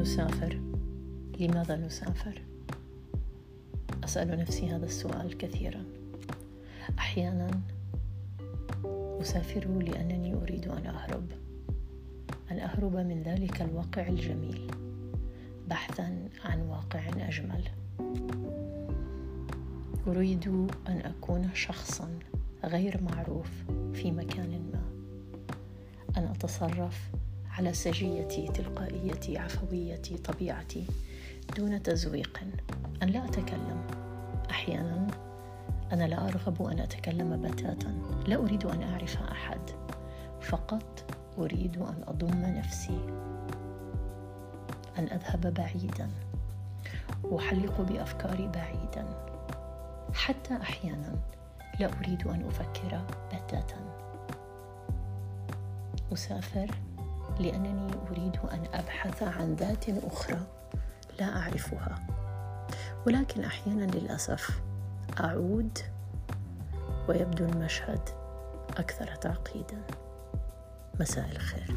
نسافر. لماذا نسافر؟ أسأل نفسي هذا السؤال كثيرا. أحيانا أسافر لأنني أريد أن أهرب. أن أهرب من ذلك الواقع الجميل بحثا عن واقع أجمل. أريد أن أكون شخصا غير معروف في مكان ما. أن أتصرف على سجيتي تلقائيتي عفويتي طبيعتي دون تزويق. أن لا أتكلم. أحيانا أنا لا أرغب أن أتكلم بتاتا. لا أريد أن أعرف أحد. فقط أريد أن أضم نفسي. أن أذهب بعيدا. أحلق بأفكاري بعيدا. حتى أحيانا لا أريد أن أفكر بتاتا. أسافر لأنني أريد أن أبحث عن ذات أخرى لا أعرفها. ولكن أحيانا للأسف أعود ويبدو المشهد أكثر تعقيدا. مساء الخير.